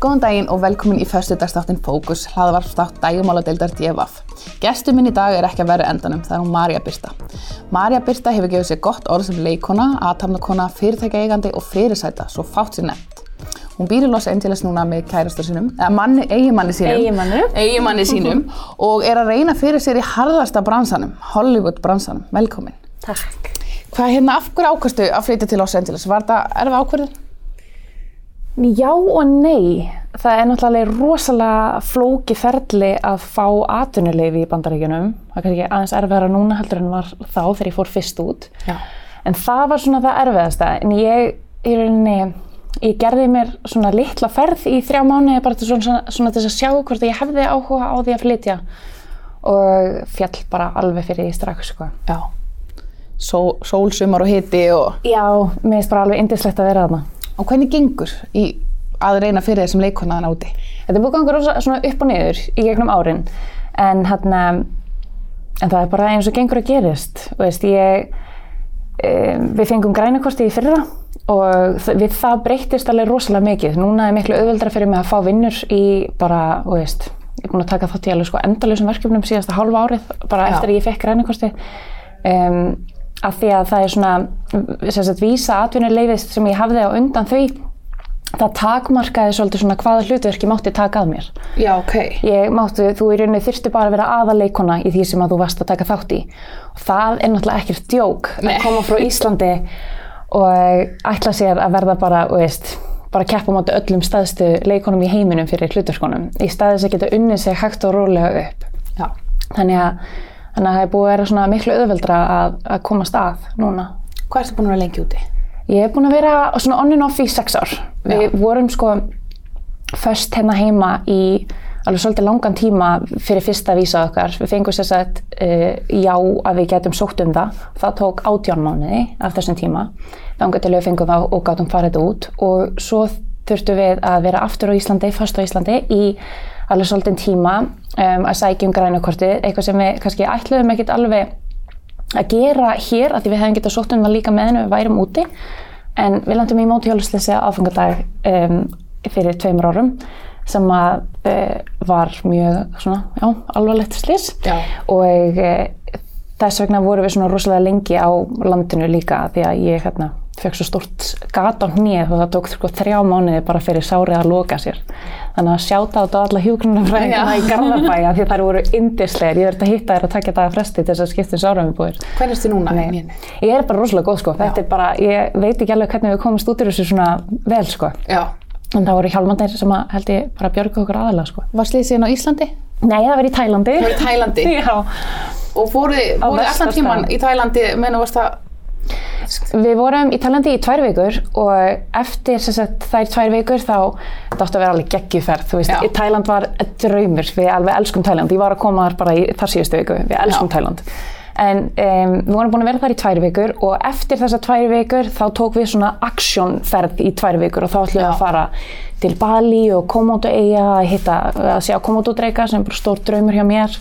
Góðan daginn og velkomin í föstudagstáttin Fókus, hlaðvarpstátt dægumáladeildar DFF. Gestur minn í dag er ekki að vera endanum, það er hún Marja Birta. Marja Birta hefur gefið sér gott orð sem leikona, aðtamnakona, fyrirtækjaeigandi og fyrirsæta, svo fátt sér nefnt. Hún býr í Los Angeles núna með kærastar sínum, eða manni, eigimanni sínum, eigimanni sínum og er að reyna fyrir sér í harðasta bransanum, Hollywood bransanum. Velkomin. Takk. Hvað hérna, af hverju ákastu að flytja til Los Angeles? Var þetta erfið ákvörðin? Já og nei. Það er náttúrulega rosalega flóki ferli að fá atvinnuleifi í bandaríkjunum. Það er kannski aðeins erfiðara núna heldur en var þá þegar ég fór fyrst út. Já. En það var svona það erfiðasta. En ég, í rauninni, ég gerði mér svona litla ferð í þrjá mánuði bara til svona, svona til að sjá hvort ég hefði áhuga á því að flytja. Og fjall bara alveg fyrir því strax, sko. Já. Sól, sól, sumar og hiti og... Já, mér finnst bara alveg indislegt að vera þarna. Og hvernig gengur í að reyna fyrir þessum leikona þann úti? Þetta er búið gangur rosa svona upp og niður í gegnum árin en hérna en það er bara eins og gengur að gerist og veist, ég e, við fengum grænakorti í fyrra og við það breyttist alveg rosalega mikið núna er miklu auðveldra fyrir mig að fá vinnur í bara, þú veist ég er búin að taka þátt í alveg sko endalausum verkefnum síðasta hálfa árið bara Já. eftir að ég fekk grænakorti um, af því að það er svona sem sagt vísa atvinnuleifið sem ég hafði á undan því það takmarkaði svolítið svona hvaða hlutverk ég mátti taka að mér. Já, ok. Ég mátti, þú í rauninni þyrfti bara að vera aðaleikona í því sem að þú varst að taka þátt í. Og það er náttúrulega ekkert djók Nei. að koma frá Íslandi og ætla sér að verða bara, veist, bara keppa á móti öllum staðstu leikonum í heiminum fyrir hlutverkonum. Í staðis að geta unnið sig hægt og rólega upp. Já. Þannig að, þannig að það er búið að vera svona miklu auðveldra að, að komast að núna. Hvað ertu búin að vera lengi úti? Ég hef búin að vera svona on and off í sex ár. Við vorum sko först hérna heima í alveg svolítið langan tíma fyrir fyrsta vísa okkar. Við fengum sér sagt uh, já að við getum sótt um það. Það tók átján mánuði af þessum tíma. Til við fengum það og gátum farið út og svo þurftum við að vera aftur á Íslandi, fast á Íslandi í alveg svolítið tíma um, að sækja um grænukortið, eitthvað sem við kannski ætluðum ekkert alveg að gera hér af því við hefum getað sótt um það líka með hennu við værum úti. En við landum í mótihjólusleysi aðfangadag um, fyrir tveimur árum sem að uh, var mjög svona, já, alvarlegt slys. Já. og uh, þess vegna vorum við svona rosalega lengi á landinu líka því að ég hérna fekk svo stort gat á hnið og það tók sko þrjá mánuði bara fyrir sárið að loka sér. Þannig að sjáta á þetta alla hjúgrunarfræðina Já. í Garðabæja því þær voru yndislegar. Ég verði að hitta þær að takja daga fresti til þess að skipta um sárum við búir. Hvernig ertu núna? Nei, ég er bara rosalega góð sko. Þetta er bara, ég veit ekki alveg hvernig við komumst út úr þessu svona vel sko. Já. En það voru hjálmandir sem að held ég bara björgu okkur aðalega sko. Var slísinn á Íslandi? Nei, það var í Tælandi. Það var í Tælandi? Já. Og fóruði versta allan tíman í Tælandi, menn og varst það... Við vorum í Tælandi í tvær vikur og eftir sagt, þær tvær vikur þá átti að vera alveg geggjuferð. Tæland var draumur, við alveg elskum Tæland. Ég var að koma þar bara í þar síðustu viku, við elskum Já. Tæland. En um, við vorum búin að vera þar í tvær vikur og eftir þessar tvær vikur þá tók við svona aksjónferð í tvær vikur og þá ætlum við að fara til Bali og Komodo eiga að hitta, að sjá Komodo dreika sem er bara stór draumur hjá mér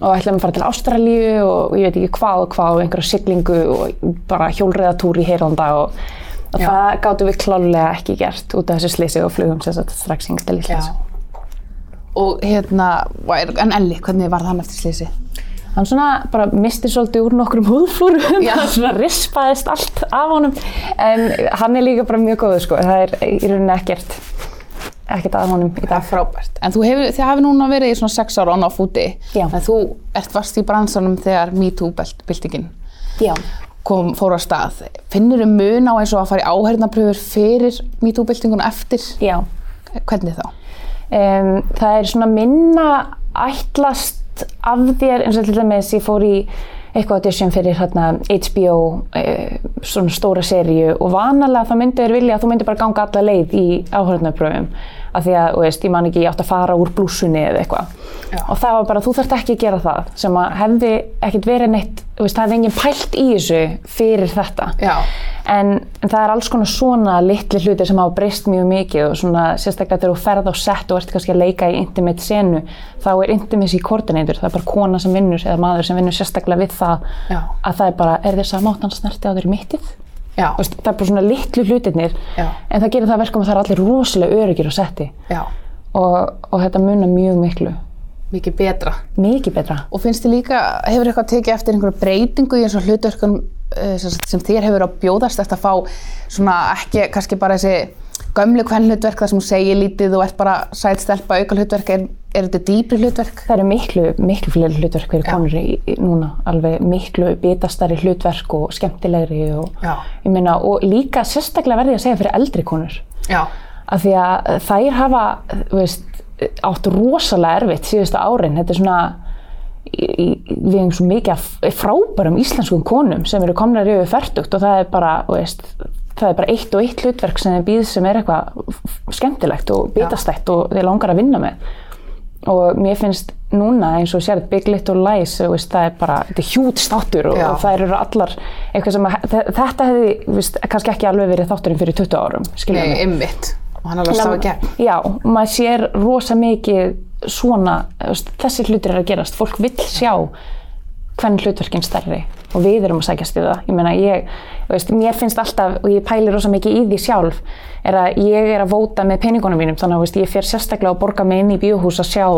og ætlum að fara til Ástralíu og ég veit ekki hvað og hvað og einhverja siglingu og bara hjólreðatúr í heyranda og, og það gáttum við klálega ekki gert út af þessu slisi og flugum sem sagt strax hingað til Íslands. Og hérna, en Elli, hvernig var það eftir slísi? Hann svona bara misti svolítið úr nokkrum húðflúrum, hann svona rispaðist allt af honum, en hann er líka bara mjög góður sko, það er í rauninni ekkert, ekkert að honum í Það dag. er frábært. En þú hefur, þið hafi núna verið í svona sex ára on-off úti. Já. En þú ert varst í bransanum þegar MeToo-byltingin fór á stað. Finnur þú mun á eins og að fara í áhernapröfur fyrir MeToo-byltingun eftir? Já. Hvernig þá? Um, það er svona minna ætlast af þér eins og til dæmis ég fór í eitthvað audition fyrir hérna, HBO uh, svona stóra seríu og vanalega þá myndi þér vilja að þú myndi bara ganga alla leið í áhörðnarpröfum af því að, veist, ég man ekki, ég átt að fara úr blúsunni eða eitthvað. Og það var bara, þú þarft ekki að gera það sem að hefði ekkert verið neitt veist, það hefði enginn pælt í þessu fyrir þetta. En, en það er alls konar svona litli hlutir sem hafa breyst mjög mikið og svona sérstaklega þegar þú ferð á sett og ert kannski að leika í intimate senu þá er intimacy coordinator, það er bara kona sem vinnur eða maður sem vinnur sérstaklega við það Já. að það er bara, er þess að mátt hann snerti á þér mittið veist, það er bara svona litlu hlutirnir Já. en það gerir það verkum að það er allir rosalega öryggir setti. Já, og, og þetta munar mjög miklu. Mikið betra. mikið betra. Og finnst þið líka, hefur eitthvað tekið eftir einhverju breytingu í eins og hlutverkun sem, sagt, sem þér hefur á bjóðast eftir að fá svona ekki kannski bara þessi gömlu hvern hlutverk þar sem þú segir lítið og ert bara sæt stelpa auka hlutverk, er, er þetta dýpri hlutverk? það eru miklu, miklu fleiri hlutverk fyrir konur í, núna alveg miklu bitastari hlutverk og skemmtilegri og, Já. ég meina, og líka sérstaklega verði ég að segja fyrir eldri konur Já, af því að þær hafa veist, átt rosalega erfitt síðustu árin, þetta er svona í, við hefum svo mikið frábærum íslenskum konum sem eru komnar yfir færtugt og það er bara veist, það er bara eitt og eitt hlutverk sem þeim býð sem er eitthvað skemmtilegt og bitastætt og þeir langar að vinna með og mér finnst núna eins og sér Big Little Lies, veist, það er bara þetta hjút státtur og, og það eru allar eitthvað sem að, þe- þetta hefði veist, kannski ekki alveg verið þátturinn fyrir 20 árum nei, mig. ymmit. Og hann alveg stafa gegn. Já, maður sér rosa mikið svona, veist, þessi hlutir er að gerast. Fólk vill sjá hvern hlutverkinn stærri og við erum að sækjast í það. Ég meina, ég, veist, mér finnst alltaf, og ég pæli rosa mikið í því sjálf, er að ég er að vóta með peningunum mínum, þannig að veist, ég fer sérstaklega að borga mig inn í bíóhús að sjá,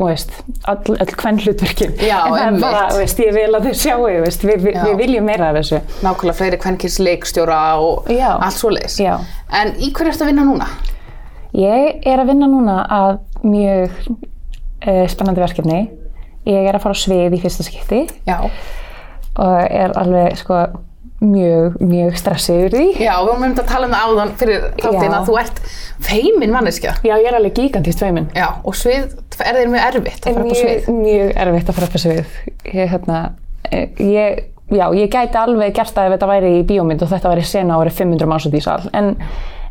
veist, all, all hvern hlutverkinn. Já, en það er bara, veist, ég vil að þau sjáu, veist, við, við, við viljum meira af þessu. Nákvæmlega fleiri kvennkins leikstjóra og Já. allt svoleiðis. Já. En í hverju ertu að vinna núna? Ég er að vinna núna að mjög uh, spennandi verkefni. Ég er að fara á svið í fyrsta skipti Já. og er alveg sko mjög, mjög stressið yfir því. Já, við höfum um að tala um það áðan fyrir þáttinn Já. að þú ert feimin manneskja. Já, ég er alveg gigantist feiminn. Já, og svið er þeir mjög erfitt að fara upp á svið. Mjög, mjög erfitt að fara upp á svið. Ég, hérna, ég, já, ég gæti alveg gert ef þetta væri í bíómynd og þetta væri sena og væri 500 manns út í sal. En,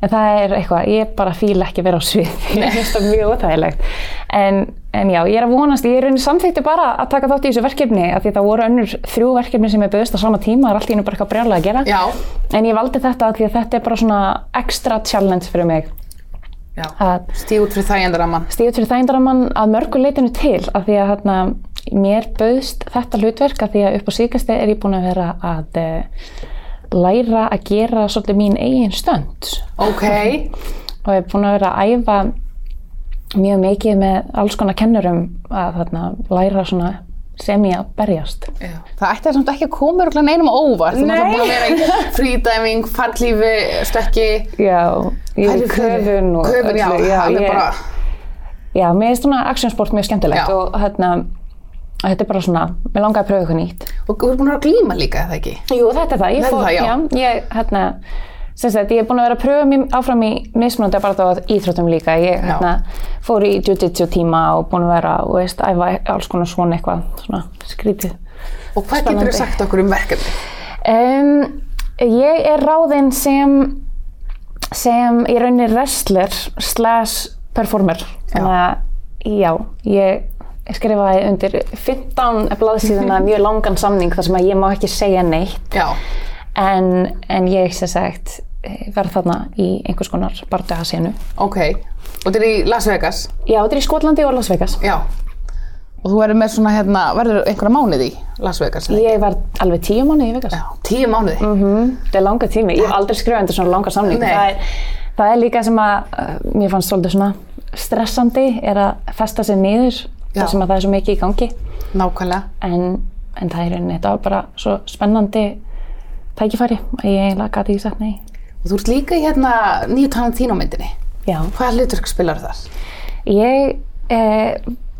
en það er eitthvað, ég bara fíl ekki að vera á svið. Ég finnst það mjög óþægilegt. En, en já, ég er að vonast, ég er raunin samþýtti bara að taka þátt í þessu verkefni af því það voru önnur þrjú verkefni sem ég bauðist á sama tíma, það er allt í hennu bara eitthvað brjálega að gera. Já. En ég valdi þetta af því að þetta er bara svona extra challenge fyrir mig. Stíð út fyrir þægjandaramann. stíða fyrir þægindaramann að mörgu leitinu til af því að hérna, mér bauðst þetta hlutverk af því að upp á síkasti er ég búin að vera að uh, læra að gera svolítið mín eigin stönd Ok. og ég er búin að vera að æfa mjög mikið með alls konar kennurum að þarna, læra svona sem ég að berjast. Já. Það ætti samt ekki að koma örugglega neinum á óvart. Þú Nei. náttúrulega búin að vera í freediving, fallífi, stökki. Já, ég er köfun og Köfun, já, öllu. alveg ég, bara. Já, mér er svona actionsport mjög skemmtilegt Já. og hérna, þetta er bara svona, mér langaði að pröfa eitthvað nýtt. Og þú ert búin að vera að glíma líka, eða ekki? Jú, þetta er það. Ég Þetta er fór, það, já. ég, hérna, sem sagt, ég er búin að vera að pröfa mér áfram í mismunandi bara á íþróttum líka. Ég hérna, fór í jiu-jitsu tíma og búin að vera, og veist, æfa alls konar svona eitthvað, svona skrítið. Og hvað getur Spennandi. þú sagt okkur um verkefni? Um, ég er ráðinn sem, sem í rauninni wrestler slash performer. Þannig að, já, ég skrifaði undir 15 blaðsíðuna mjög langan samning þar sem að ég má ekki segja neitt. En, en ég sem sagt eh, verð þarna í einhvers konar barndöðasenu. Ok. Og þetta er í Las Vegas? Já, þetta er í Skotlandi og Las Vegas. Já. Og þú verður með svona hérna, verður einhverja mánuð í Las Vegas? ekki? Ég var alveg tíu mánuði í Vegas. Já, tíu mánuði. Mm Þetta er langa tími. Ég hef aldrei skrifað undir svona langa samning. Það er, það er líka sem að uh, mér fannst svolítið svona stressandi er að festa sig niður. Þar sem að það er svo mikið í gangi. Nákvæmlega. En, en það er rauninni, þetta var bara svo spennandi tækifæri að ég eiginlega gæti ekki sagt nei. Og þú ert líka í hérna nýju Tarantino myndinni. Já. Hvaða hlutverk spilar þar? Ég, eh,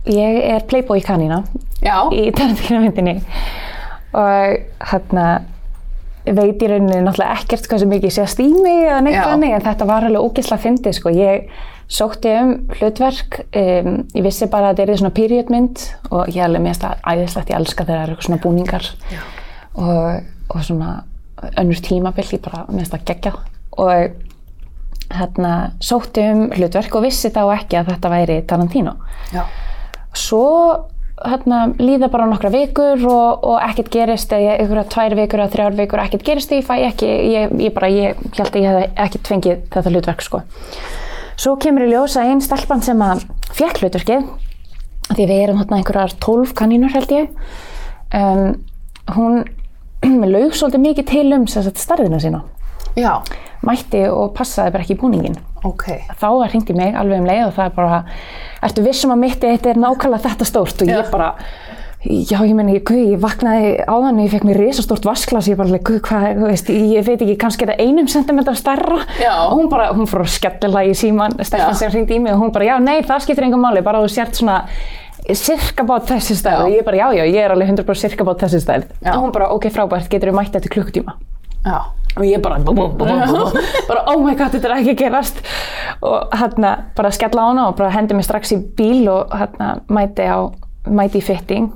ég er playboy kanína Já. í Tarantino myndinni og hérna veit í rauninni náttúrulega ekkert hvað sem mikið sést í mig eða neitt Já. þannig en þetta var alveg ógislega fyndið sko. Ég sótti um hlutverk, um, ég vissi bara að þetta er svona periodmynd og ég alveg mest að æðislegt, ég elska þegar það eru svona búningar. Og, og svona önnur tímabill, ég bara mest að gegja og hérna sótti um hlutverk og vissi þá ekki að þetta væri Tarantino. Já. svo hérna, líða bara nokkra vikur og, og ekkert gerist eða einhverja tvær vikur eða þrjár vikur ekkert gerist ég fæ ekki, ég, ég bara, ég held að ég hef ekkert fengið þetta hlutverk sko. Svo kemur í ljós að einn stelpan sem að fekk hlutverkið, því við erum hérna einhverjar 12 kanínur held ég, um, hún laug svolítið mikið til um starðina sína Já, mætti og passaði bara ekki í búningin ok. þá í mig alveg um leið og það er bara ertu vissum að mitt eitt er nákvæmlega þetta stórt og ég Já. bara já ég meni, guð, ég vaknaði áðan og ég fekk mér risastórt vasklas ég bara, guð, hvað, þú veist, ég veit ekki kannski það einum sentimetra stærra. Já. og hún bara, hún fór að skellilega í síman Já. Stefán sem hringdi í mig og hún bara, já nei, það skiptir engum máli bara þú sért svona cirka bát þessi stærð. Og ég bara, já, já, ég er alveg 100% cirka bát þessi stærð. Og hún bara, ok, frábært, getur við mætt eftir klukkutíma? Já. og ég bara, bú, bú, bú, bara oh my god, þetta er ekki gerast. Og hérna bara skella á hana og bara hendi mig strax í bíl og hérna mæti á mæti í fitting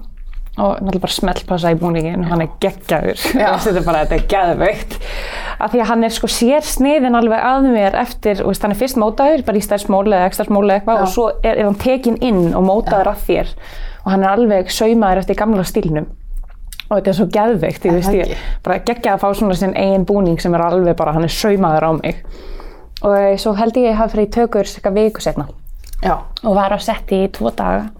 og náttúrulega bara smellpassa í búningin og hann er geggjaður. Þetta er bara, þetta er geðveikt. Af því að hann er sko sér sniðin alveg að mér eftir, veist, hann er fyrst mótaður bara í stærð smóli eða ekstra smóli eitthvað og svo er, er hann tekin inn og mótaður að þér. Og hann er alveg saumaður eftir gamla stílnum. Og þetta er svo geðveikt, ég veist ég bara geggja að fá svona sinn eigin búning sem er alveg bara, hann er saumaður á mig. Og eh, svo held ég að ég hafi fyrir tökur cirka viku setna Já. og var á setti í tvo daga.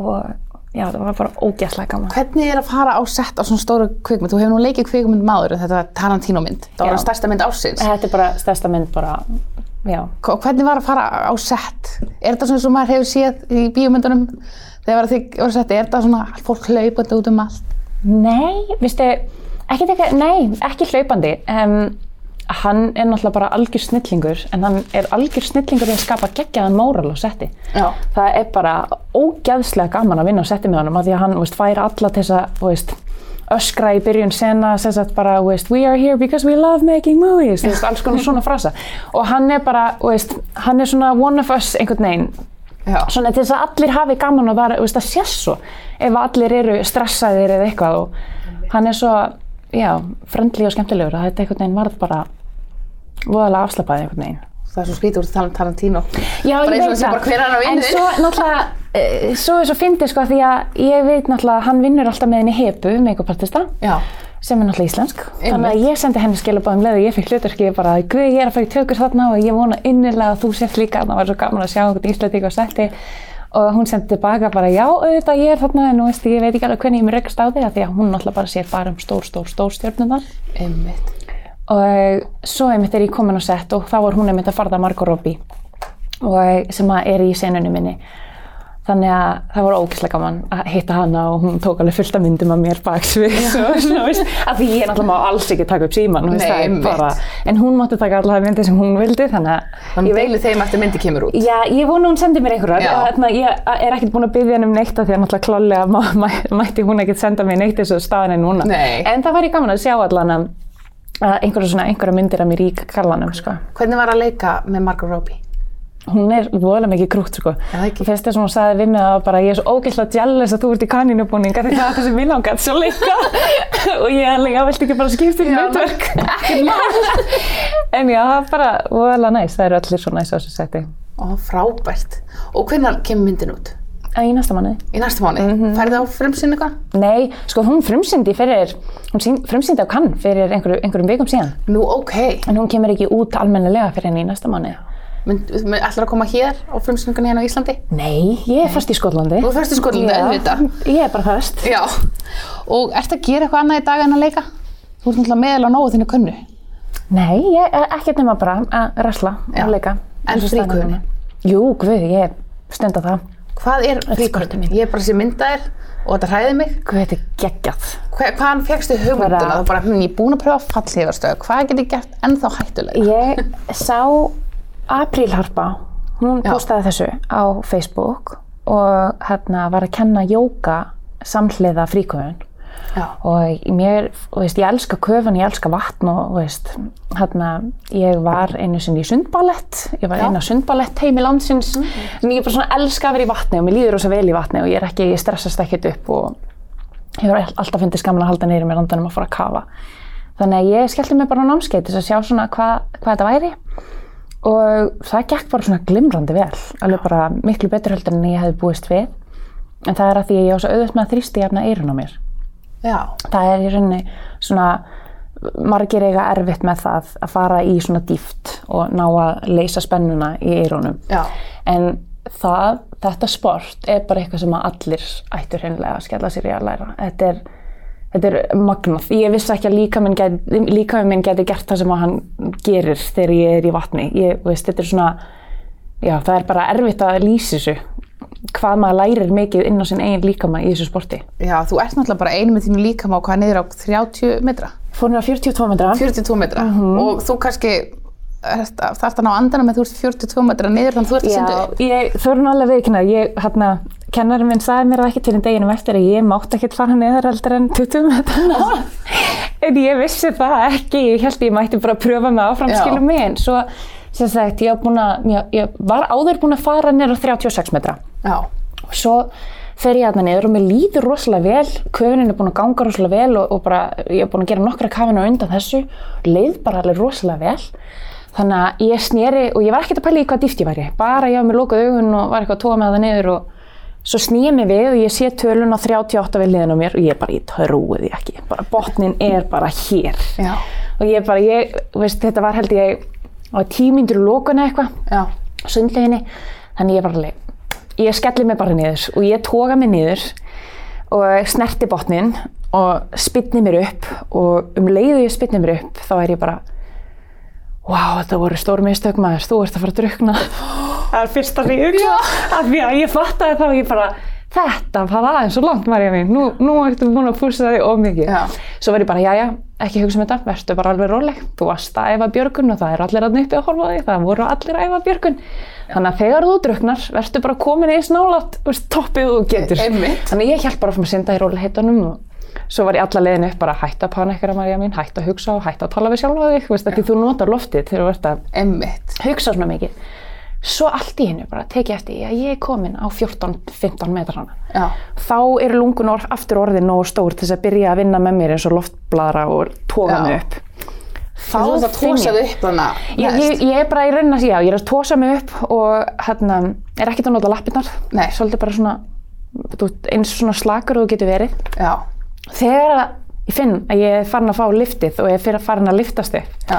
Og já, það var bara ógæslega gaman Hvernig er að fara á sett á svona stóru kvikmynd? Þú hefur nú leikið kvikmynd maður, þetta var Tarantino mynd. Það var hann stærsta mynd ársins. Þetta er bara stærsta mynd bara, já Og hvernig var að fara á sett? Er þetta svona sem maður hefur séð í bíómyndunum? Þegar þið voru setja, er þetta svona fólk hlaupandi út um allt? Nei, viðstu, ekki, ekki, nei, ekki hlaupandi. Um, hann er náttúrulega bara algjör snillingur, en hann er algjör snillingur í að skapa geggjaðan móral á setti. Já. Það er bara ógæðslega gaman að vinna á setti með honum, af því að hann veist, fær alla til þess að, öskra í byrjun sena, bara, veist, we are here because we love making movies, veist, alls konar svona frasa. Og hann er bara, hann er svona one of us einhvern veginn, svona til þess að allir hafi gaman þú veist, að sé svo ef allir eru stressaðir eða eitthvað og hann er svo, já, frendli og skemmtilegur að þetta einhvern veginn varð bara voðalega afslappaði einhvern veginn. Það er svo skrítið úr að um Tarantino. Já, ég veit það. að En svo náttúrulega, uh, svo er svo fyndið sko því að ég veit náttúrulega að hann vinnur alltaf með henni Hepu, make-up-artista, Já. sem er náttúrulega íslensk. Þannig að ég sendi henni skilabáðum leið og ég fikk hlutverki bara, guð, ég er að fara í tökur þarna og ég vona innilega að þú sért líka, það var svo gaman að sjá einhvern íslending á setti og hún sendi tilbaka bara, já, auðvitað, ég er þarna en nú veist, ég veit ekki alveg hvernig ég mér rekst á því að því að hún náttúrulega bara sér bara um stór, stór, stór stjórnunar Einmitt. og svo einmitt er ég komin á sett og þá var hún einmitt að farða Margot Robbie og sem að er í senunni minni þannig að það var ógeðslega gaman að hitta hana og hún tók alveg fullt af myndum af mér baksviðs og svona, veist, af því ég náttúrulega má alls ekki taka upp síman, veist, Nei, einmitt. bara, en hún mátti taka allavega myndir sem hún vildi, þannig að Þannig deilu þeim eftir myndi kemur út. Já, ég vona hún sendi mér einhverjar, Já. Þarna, ég er ekkert búin að byggja henni um neitt af því að náttúrulega klálega má, mæ, mætti hún ekkert senda mér neitt eins og staðan er núna. Nei. En það var ég gaman að sjá að að svona, einhverja myndir af mér í kallanum, sko. Hvernig var að leika með Margot Robbie? Hún er voðalega mikið krútt, sko. það ekki? Fyrst þess að hún sagði við mig að bara ég er svo ógeðslega jealous að þú ert í kanínubúning af því það er það ég langaði svo leika og ég er alveg, já, viltu ekki bara skipta í hlutverk? en já, það er bara voðalega næst, það eru allir svo næst á þessu seti. Ó, frábært. Og hvernig kemur myndin út? Í næsta manni. Í næsta mánu? Mm. -hmm. Færði á frumsinn eitthvað? Nei, sko hún frumsýndi fyrir, hún frumsýndi á kann fyrir einhverju, einhverjum vikum síðan. Nú, ok. En hún kemur ekki út almennilega fyrir henni í næsta mánu. Ætlar að koma hér á frumsýningunni hérna á Íslandi? Nei, ég er fast í Skotlandi. Þú er fyrst í Skotlandi, auðvitað. Ég er bara fast. Já. Og ertu að gera eitthvað annað í dag en að leika? Þú ert náttúrulega meðal á nógu þinni könnu. Nei, ég er ekkert nema bara að resla Já. og leika. En núna. Jú, guð, ég stund á það. Hvað er mín. Ég er bara að sé myndaðir og þetta hræði mig. Guð, þetta er geggjað. Hva, hvaðan fegstu hugmynduna? Þú bara, hm, ég er búin að pröfa fallhífarstöð. Hvað get ég gert ennþá hættulega? Ég sá Aprílharpa, hún Já. postaði þessu á Facebook og hérna var að kenna jóka samhliða fríkvöðun. Og mér, veist, ég elska köfun, ég elska vatn og, veist, hérna, ég var einu sinni í sundballett, ég var eina sundballett heim í landsins, en ég bara svona elska að vera í vatni og mér líður rosa vel í vatni og ég er ekki, ég stressast ekkert upp og ég var alltaf fyndið skaman að halda neyri mér andanum að fara að kafa. Þannig að ég skellti mig bara á námskeið til að sjá svona hvað, hvað þetta væri og það gekk bara svona glimrandi vel, alveg bara miklu betur heldur en ég hefði búist við. En það er að því ég á svo auðvitað með að þrýsti jafna eirun á mér Já. það er í rauninni svona margir eiga erfitt með það að fara í svona dýft og ná að leysa spennuna í eirónum Já. en það, þetta sport er bara eitthvað sem að allir ættur hreinlega að skella sér í að læra þetta er, þetta er magnað. Ég vissi ekki að líkaminn geti, líkaminn minn geti gert það sem hann gerir þegar ég er í vatni. Ég, veist, þetta er svona, já, það er bara erfitt að lýsa þessu hvað maður lærir mikið inn á sinn eigin líkama í þessu sporti. Já, þú ert náttúrulega bara einu með þínu líkama og hvað niður á 30 metra? Fór mér á 42 metra. 42 metra Mhm. og þú kannski þarft að ná andana með þú ert 42 metra niður þannig að þú ert að synda upp. Já, þú erum alveg veikina. Ég, hérna, kennarinn minn sagði mér það ekki til en deginum eftir að ég mátt ekkert fara neðar heldur en 20 metrana. en ég vissi það ekki. Ég held ég mætti bara pröfa mig áfram, skilum mig. En svo, sem sagt, ég, að, ég, ég var áður búin að fara neður á 36 metra. Já. Og svo fer ég aðna niður og mér líður rosalega vel, köfunin er búin að ganga rosalega vel og, og bara, ég er búin að gera nokkra kafinu undan þessu, leið bara alveg rosalega vel. Þannig að ég sneri og ég var ekkert að pæla í hvað dýft ég væri, bara ég hafði mér lokað augun og var eitthvað að tóa með það niður og svo ég mig við og ég sé tölun á 38 við liðin á mér og ég bara, ég trúi því ekki, bara botnin er bara hér. Já. Og ég bara, ég, veist, þetta var held ég á tímyndur lokuna eitthvað Já. sundleginni þannig ég var alveg ég skelli mig bara niður og ég toga mig niður og snerti botnin og spytni mér upp og um leiðu ég spytni mér upp þá er ég bara wow, þetta voru stór mistök maður, þú ert að fara að drukna það er fyrsta ég hugsa. Af því að ég fattaði þá ég bara þetta var aðeins svo langt Marja mín. Nú, nú ertu búin að púsa þig of mikið. Já. svo var ég bara, jæja, ekki hugsa um þetta. Verður bara alveg róleg, þú varst að æfa björgun og það er allir að uppi að horfa þig. Það voru allir að æfa björgun. Þannig að þegar þú druknar, verður bara komin eins nálat veist, toppið þú getur. Einmitt. þannig að ég hjálp bara að synda í róleiheitunum og svo var ég alla leiðin upp bara hætt að panikera Marja mín, hætt að hugsa og hætt að tala við sjálfa þig, veist, því þú notar loftið þegar þú ert að Emmitt. hugsa svona mikið svo allt í hennu bara tekið eftir því að ég er komin á 14-15 metrana Já. þá eru lungun orð, aftur orðin nógu stór til þess að byrja að vinna með mér eins og loftbladra og Já. mig upp þá Þú ert að tósa ég þig upp hana ég, ég, ég er bara í raunin að segja, ég er að tósa mig upp og hérna, er ekkert að nota lappirnar Nei. svolítið bara svona eins svona slakur þú getur verið Já. Þegar ég finn að ég er farin að fá liftið og ég er fyrir að farin að liftast upp Já.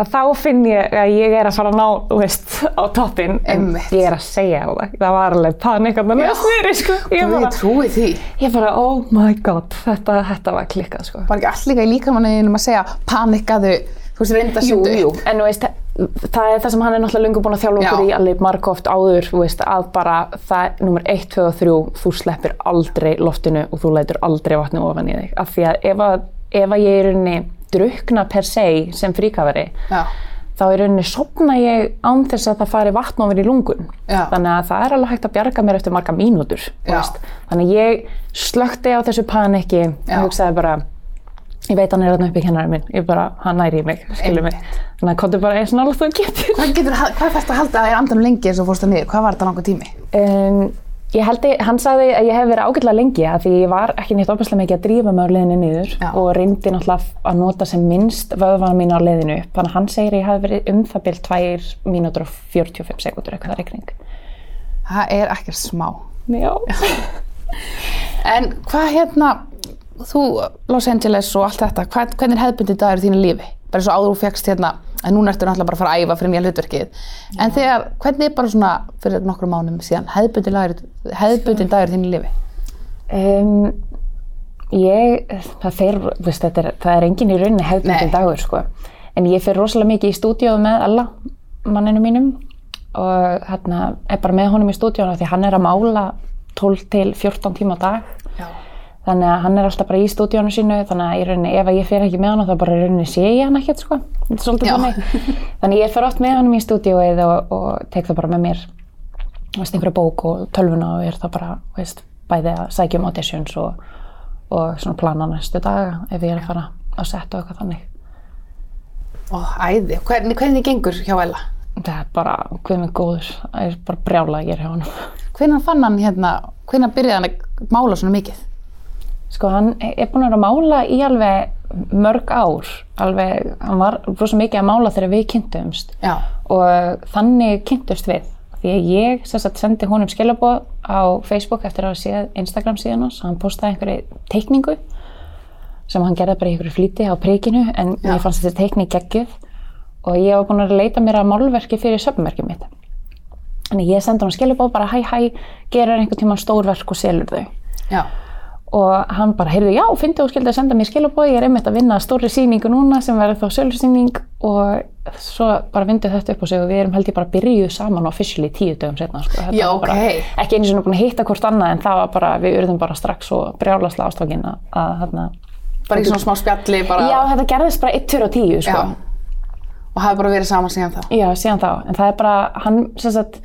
að þá finn ég að ég er að fara að ná, veist, á toppin en ég er að segja það, það var alveg panik að með snyri, sko. Ég bara, trúi því. ég bara, oh my god þetta, þetta var klikkað, sko. Var ekki allt líka í líkamanninum að segja panikkaðu, þú veist, reynda að Jú, jú, en þú veist, það er það sem hann er náttúrulega lungu búin að þjálfa okkur í alveg margóft áður, þú veist, að bara það er nummer 1, 2 og 3, þú sleppir aldrei loftinu og þú lætur aldrei vatni ofan í þig, af því að ef, að, ef að ég er rauninni drukna per se sem fríkafari, Já. þá í rauninni sopna ég án þess að það fari vatn ofan í lungun. Já. Þannig að það er alveg hægt að bjarga mér eftir marga mínútur. Þannig að ég slökti á þessu paniki og hugsaði bara, ég veit hann er þarna uppi kennarinn minn, ég bara, hann næri í mig, skilur mig. Þannig að komdu bara eins og nála þú getur. Hvað getur, hvað þarfst að halda að þér andanum lengi eins og fórst það niður? Hvað var þetta langur tími? Um, ég held að, hann sagði að ég hef verið ágætlega lengi að því ég var ekki neitt opaslega mikið að drífa mig á leiðinu niður Já. og reyndi náttúrulega að nota sem minnst vöðvana mín á leiðinu upp. Þannig að hann segir að ég hafi verið um það byrj 2 mínútur og 45 sekundur eitthvað reikning. Það er ekkert smá. Já. En hvað hérna, þú, Los Angeles og allt þetta, hvað, hvernig er hefðbundið dagur í þínu lífi? Bara svo áður þú fegst hérna, en núna ertu náttúrulega bara að fara að æfa fyrir nýja hlutverkið. En þegar, hvernig er bara svona fyrir nokkrum mánum síðan, hefðbundið dagur í þínu lífi? Um, ég, það fer, veist, er, það er engin í rauninni hefðbundin dagur, sko. En ég fer rosalega mikið í stúdíóð með Ella, manninu mínum, og hérna er bara með honum í stúdíónu því hann er að mála 12 til 14 tíma á dag. Já. Þannig að hann er alltaf bara í stúdíónu sínu, þannig að í rauninni ef ég fer ekki með hann þá bara rauninni sé ég hann ekkert, sko. Þannig. Þannig ég fer oft með honum í stúdíóið og, og tek það bara með mér veist, einhverja bók og tölvuna og er það bara veist, bæði að sækja um auditions og, og svona plana næstu daga ef ég er að fara að setja eitthvað þannig. Ó, æði. Hvernig, hvernig gengur hjá Ella? Það er bara, með góður, það er bara brjála að gera hjá hann. Hvenær fann hann hérna, hvenær byrjaði hann að mála svona mikið? Sko hann er búinn að vera að mála í alveg mörg ár, alveg, hann var rosa mikið að mála þegar við kynntumst Já. og þannig kynntust við. Því að ég sagt, sendi honum skilaboð á Facebook eftir að hafa Instagram síðan hans, hann postaði einhverju teikningu sem hann gerði bara í einhverju flýti á príkinu en Já. ég fannst þetta teikni geggjuð og ég var búin að leita mér að málverki fyrir söpmerkið mitt. Þannig ég sendi hann skilaboð bara hæ hæ, gerir einhvern tíma stórverk og selur þau. Já. Og hann bara, heyrðu, já, fyndi og skildi að senda mér skilabóð, ég er einmitt að vinna stóri sýningu núna sem verður þá sölusýning og svo bara vindið þetta upp á sig og við erum held ég bara byrjuð saman officially tíu dögum setna sko. Þetta Já, var bara, ok. ekki einu sinni búin að hitta hvort annað en það var bara, við urðum bara strax og brjálaslega ástofkin að, hérna, Bara í svona smá spjalli bara. já, þetta gerðist bara 1, 2 og 10 sko. Já. Og hafi bara verið saman síðan þá. Já, síðan þá, en það er bara, hann, sem sagt,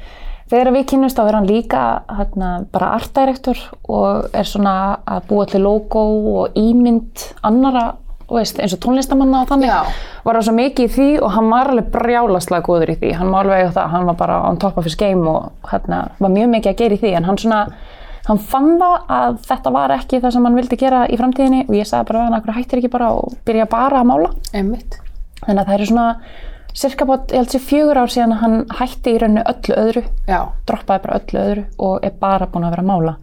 þegar við kynnumst þá er hann líka hérna, bara artdirektor og er svona að búa til logo og ímynd annara, veist, eins og tónlistamanna og þannig, Já. var hann svo mikið í því og hann var alveg brjálaslega góður í því, hann var alveg á það, hann var bara on top of his game og hérna, var mjög mikið að gera í því, en hann svona, hann fann það að þetta var ekki það sem hann vildi gera í framtíðinni og ég sagði bara við hann, hættir ekki bara og byrja bara að mála. Einmitt. Þannig að það eru svona cirka bát, ég held sér fjögur ár síðan að hann hætti í rauninu öllu öðru, Já. droppaði bara öllu öðru og er bara búin að vera að mála.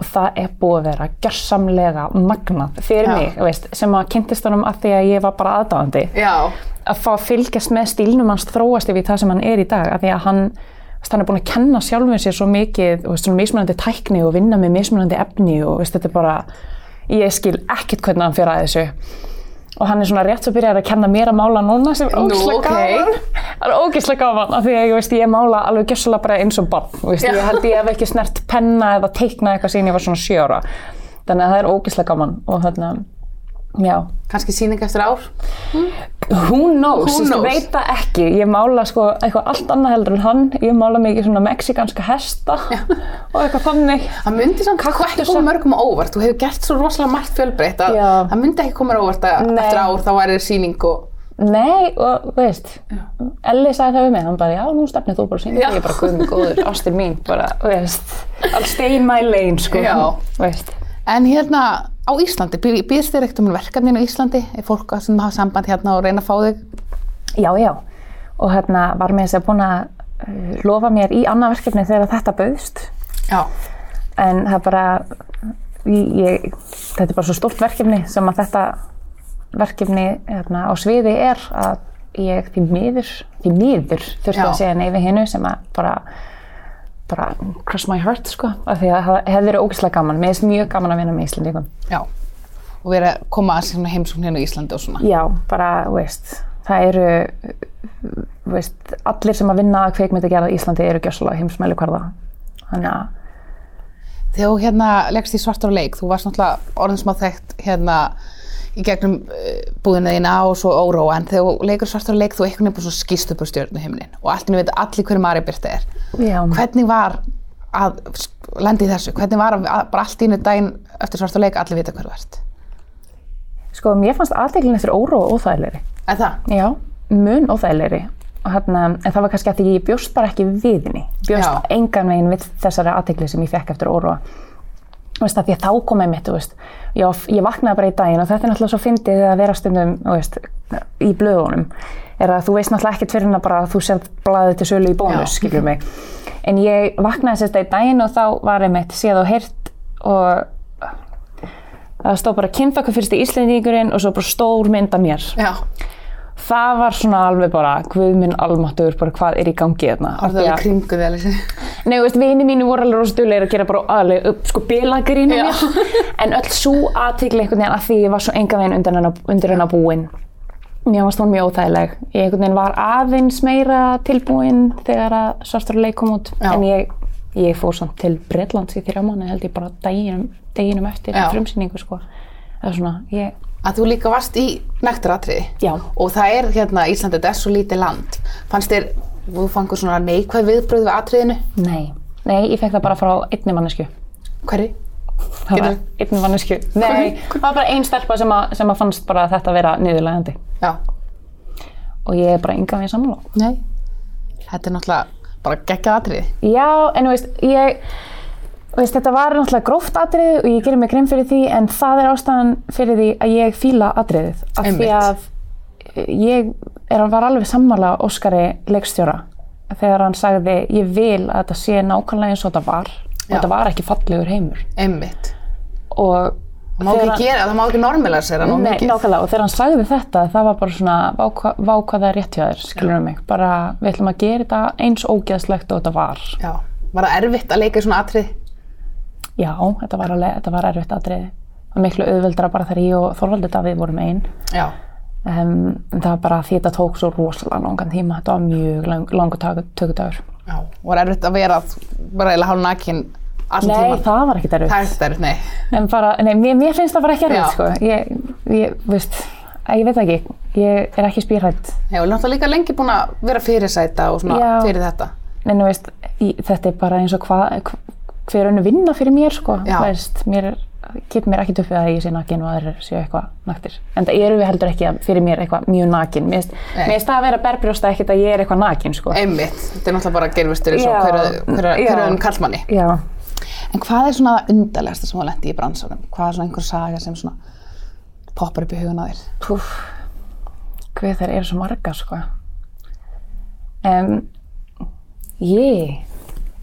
Og það er búið að vera gjörsamlega magnað fyrir Já. mig, veist, sem að kynntist honum að því að ég var bara aðdáðandi. Já. Að fá að fylgjast með stílnum hans þróast yfir það sem hann er í dag, af því að hann, veist, hann er búin að kenna sjálfum sér svo mikið, þú veist, svona mismunandi tækni og vinna með mismunandi efni og, veist, þetta er bara, ég skil ekkert hvernig hann fyrir að þessu og hann er svona rétt svo byrjar að kenna mér að mála núna sem er ógeðslega gaman. Það er ógeðslega gaman af því að ég, veist, ég mála alveg gjössalega bara eins og barn veist, ég held ég hef ekki snert penna eða teikna eitthvað síðan ég var svona sjö ára. Þannig að það er ógeðslega gaman og þarna, já Kanski sýning eftir ár. Who knows, Who knows? veit það ekki, ég mála sko eitthvað allt annað heldur en hann, ég mála mikið svona mexikanska hesta og eitthvað þannig. Það myndi samt ekki Kaktusa. koma mörgum á óvart. Þú hefur gert svo rosalega margt fjölbreytt að Já. það myndi ekki koma á óvart að eftir ár þá væri þér sýning og... Nei, og veist, Elli sagði það við mig, hann bara, já, nú stefnir þú bara sín, Já. ég bara, guð mig góður, ástin mín, bara, veist, all stay in my lane, sko, Já. veist. En hérna á Íslandi, býð- býðst þér ekkert um verkefninu á Íslandi? Er fólk sem hafa samband hérna og reyna að fá þig? Já, já, og hérna var með þess að búin að uh, lofa mér í annað verkefni þegar þetta bauðst, Já. en það bara ég, þetta er bara svo stórt verkefni sem að þetta verkefni hérna, á sviði er að ég því miður því miður þurfti Já. að segja nei við hinnu sem að bara bara cross my heart sko af því að það hefði verið ógeðslega gaman mér finnst mjög gaman að vinna með Íslandingum Já. Og vera að koma að svona heimsókn hérna á Íslandi og svona. já, bara, veist það eru veist, allir sem að vinna að kveikmyndi gera í Íslandi eru gjössalega heimsmæli hverða þannig að Þegar þú hérna leggst í svartur á leik, þú varst náttúrulega orðin smá þekkt hérna í gegnum uh, búðina þína og svo óróa, en þegar þú leikur svartur leik þú búin svo skýst upp á stjórnu heiminin og allt einu veit allir hverju Marja Birta er. já, Hvernig var að í þessu? Hvernig var að, að bara allt einu daginn eftir svartur leik allir vita hverju ert? sko, mér fannst aðdeglin eftir óró og óþægilegri Er það? Já, mun óþægilegri. Hérna, en það var kannski að ég bjóst bara ekki við henni. Bjóst Já. engan veginn við þessari aðtegli sem ég fekk eftir óróa. Veist, að því að þá kom ég mitt, veist, ég, ég vaknaði bara í daginn og þetta er náttúrulega svo fyndið að vera stundum, veist, í blöðunum. Er að þú veist náttúrulega ekkert fyrir hennar bara að þú sér blaðið til sölu í bónus, Já. skilur mig. En ég vaknaði sérst í daginn og þá var ég mitt séð og heyrt og það stóð bara kynþakka fyrst í Íslendingurinn og svo bara stór mynd af mér Já. það var svona alveg bara guð minn almáttur, bara hvað er í gangi þarna Var Af það því Nei, þú veist, vini mínu voru alveg rosa duglegir að gera bara alveg upp, sko, bilagrínu mér en öll svo aðtikli einhvern veginn að því ég var svo enga veginn undir hennar, undir hennar búin. Mér varst hún mjög óþægileg. Ég einhvern veginn var aðeins meira tilbúin þegar að svartur leik kom út Já. en ég, ég fór samt til Bretlands í þrjá mánu held ég bara deginum, deginum eftir frumsýningu, sko. Það er svona, ég, Að þú líka varst í nektaratriði. já. Og það er hérna, Íslandi, þetta er svo lítið land. Fannst þér, þú fangur svona neikvæð viðbröð við atriðinu? Nei, nei, ég fekk það bara frá einni mannesku. Hverju? Það var einni mannesku. Nei, það var bara ein stelpa sem, að, sem að fannst bara þetta vera niðurlegandi. Já. Og ég er bara yngan við sammála. Nei. Þetta er náttúrulega bara geggjað atriði. Já, en þú veist, ég, veist, þetta var náttúrulega gróft atriði og ég gerir mig grein fyrir því, en það er ástæðan fyrir því að ég fíla atriðið. Af því að ég er, var alveg sammála Óskari leikstjóra þegar hann sagði, ég vil að þetta sé nákvæmlega eins og þetta var. Og þetta var ekki fallegur heimur. Einmitt. Og Það má ekki gera, það má ekki normila sér nóg Nei, mikið. nákvæmlega, og þegar hann sagði þetta, það var bara svona, vá hva- vá hvað það er rétt hjá þér, skilur mig, bara við ætlum að gera þetta eins ógeðslegt og þetta var. Já. Var það erfitt að leika svona atrið? Já, þetta var alveg, þetta var erfitt atriði. Það var miklu auðveldra bara þegar ég og Þorvaldur Davíð vorum einn. Já. Um, en það var bara því þetta tók svo rosalega langan tíma. Þetta var mjög lang, langur tökudagur. Já, og var erfitt að vera bara eða hálf nakin allan Nei, tíman. það var ekkert erfitt. Það er ekkert erfitt, nei. En bara, nei, mér, mér finnst það bara ekki Já. erfitt, sko. Ég, ég, veist, ég veit ekki. Ég er ekki spýrætt. Já, og náttúrulega líka lengi búin að vera fyrirsæta og svona Já. fyrir þetta. En þú veist, í, þetta er bara eins og hvað, hver önnu vinna fyrir mér, sko. Já. Veist, mér kemur mér ekkert upp við að ég sé nakin og aðrir séu eitthvað naktir. En það eru við heldur ekki að fyrir mér eitthvað mjög nakin. Mér finnst það að vera berbrjósta ekkert að ég er eitthvað nakin, sko. Einmitt. Þetta er náttúrulega bara gerfistur eins og öðrum kallmanni. Já. En hvað er svona undarlegasta sem þú lendi í bransanum? Hvað er svona einhver saga sem svona poppar upp í hugun á þér? Púf, hvað þeir eru svo margar, sko. Um, ég,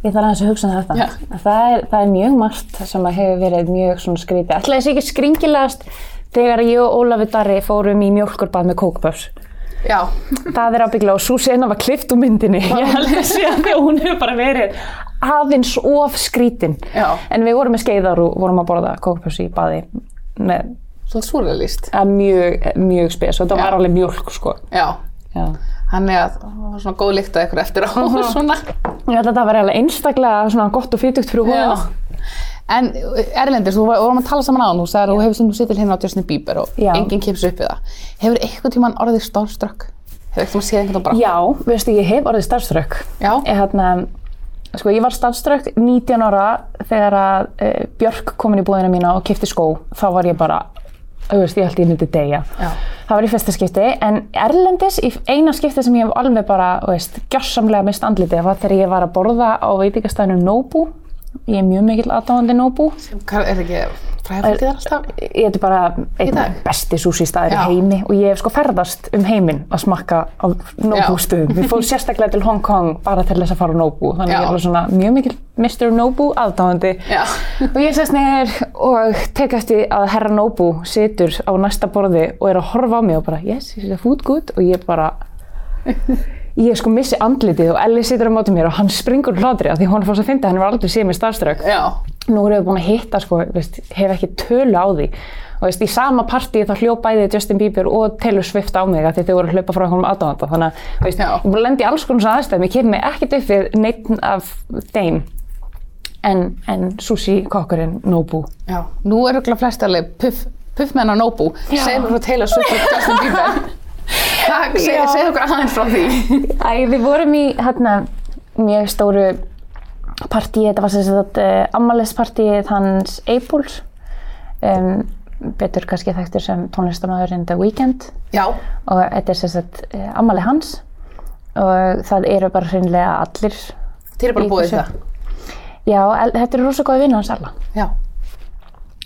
ég þarf aðeins að hugsa um þetta. Það er, það er mjög margt sem hefur verið mjög skrítið. Ætlaði þessi ekki skringilegast þegar ég og Ólafur Darri fórum í mjólkurbað með kókbörs. Já. Það er ábygglega og svo sena var klift úr myndinni. Ég held að sé að því að hún hefur bara verið aðeins of skrítin. Já. En við vorum með skeiðar og vorum að borða kókbörs í baði með Svona súrrealist. að mjög, mjög spes og þetta var alveg mjólk sko. Já. Já. Hann er að það var svona góð lykt að eitthvað eftir á og svona. Ég held að þetta var alveg einstaklega svona gott og fytugt fyrir húðina. En Erlendis, þú vorum að tala saman á hann, þú sagðir að þú hefur sem þú sittir hérna á Justin Bieber og Já. enginn kemst upp við það. Hefur eitthvað tíman orðið starstruck? Hefur eitthvað séð einhvern bara? Já, veistu, ég hef orðið starfströkk. Já. Ég, hérna, sko, ég var starfströkk 19 ára þegar að e, Björk kom inn í búðina mína og kipti skó. Þá var ég bara, veist, ég held ég myndi deyja. Já. Það var í fyrsta skipti, en Erlendis, í eina skipti sem ég hef alveg bara, veist, gjörsamlega mist andlitið var þegar ég var að borða á veitingastæðinu Nobu. Ég er mjög mikill aðdáðandi Nobu. Hvað er það ekki fræðfólkið þar alltaf? Ég er bara einn dag? besti sushi staður í heimi og ég hef sko ferðast um heiminn að smakka á Nobu stöðum. Við fórum sérstaklega til Hong Kong bara til þess að fara á Nobu. Þannig Já. ég er alveg svona mjög mikil Mr. Nobu aðdáðandi. Og ég sest neyður og tek eftir að herra Nobu situr á næsta borði og er að horfa á mig og bara yes, is the food good? Og ég bara, ég sko missi andlitið og Elli situr á móti mér og hann springur hlátri af því hún fórst að finna hann var aldrei séð mér starfströkk. Nú erum við búin að hitta sko, veist, hef ekki tölu á því og veist, í sama partíi þá hljóð bæði Justin Bieber og Taylor Swift á mig því þau voru að hlaupa frá einhverjum aðdáðanda þannig að veist, ég búin að lenda í alls konar aðstæðum ég kemur mig ekkert upp við neitt af þeim en, en sushi kokkurinn Nobu Já. Nú er auðvitað flest alveg puff, puffmenn á Nobu. Segðu frá Taylor Swift og Justin Bieber. Hvað, seg, Já. segðu okkur aðeins frá því. Æ, við vorum í hérna mjög stóru partíi, þetta var sagt uh, ammælispartíið hans Eipuls um, betur kannski þekktur sem tónlistamæðurinn The Weeknd Já. og þetta er sagt uh, ammæli hans og það eru bara hreinlega allir Þið eru bara búið það. já, þetta er rosa góði vinna hans alla Já.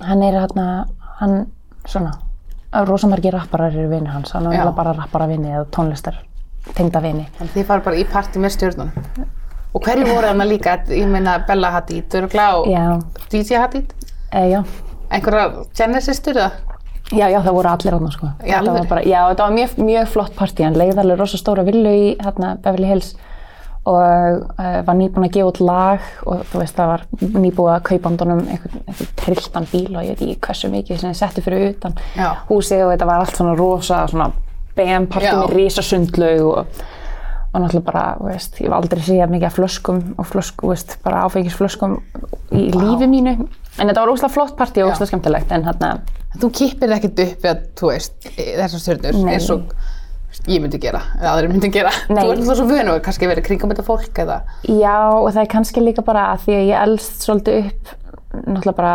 hann er hérna, hann svona rosa margir rapparar eru vinni hans hann er bara rappara vinni eða tónlistar tengda vinni Þannig þið fara bara í partí með stjórnunum. Og hverju voru þarna líka? Ég meina Bella Hadid, og já, DJ Hadid. e, já Einhverjar Genesis-stur eða? Já, já, það voru allir þarna sko. Í Þetta var bara, já, þetta var mjög, mjög flott partí. Hann leiði alveg rosa stóra villu í hérna, Beverly Hills og uh, var nýbúin að gefa út lag og þú veist, það var nýbúið að kaupa handunum einhvern, einhvern trilltan bíl og ég veit ekki hversu mikið sem þið settu fyrir utan Já. húsið og þetta var allt svona rosa svona BM partí Já. með risa sundlaug og, og náttúrulega bara, veist, ég hef aldrei séð mikið af flöskum og flösku, þú veist, bara áfengisflöskum í lífi mínu. En þetta var óslega flott partí og óslega skemmtilegt en hérna Þú kippir ekkert upp við að, þú veist, þessar stjórnur eins og ég myndi gera, eða aðrir myndi gera. Nei. Þú ert alltaf svo vönu og kannski verið kringum þetta fólk eða... Já, og það er kannski líka bara að því að ég elst svolítið upp náttúrulega bara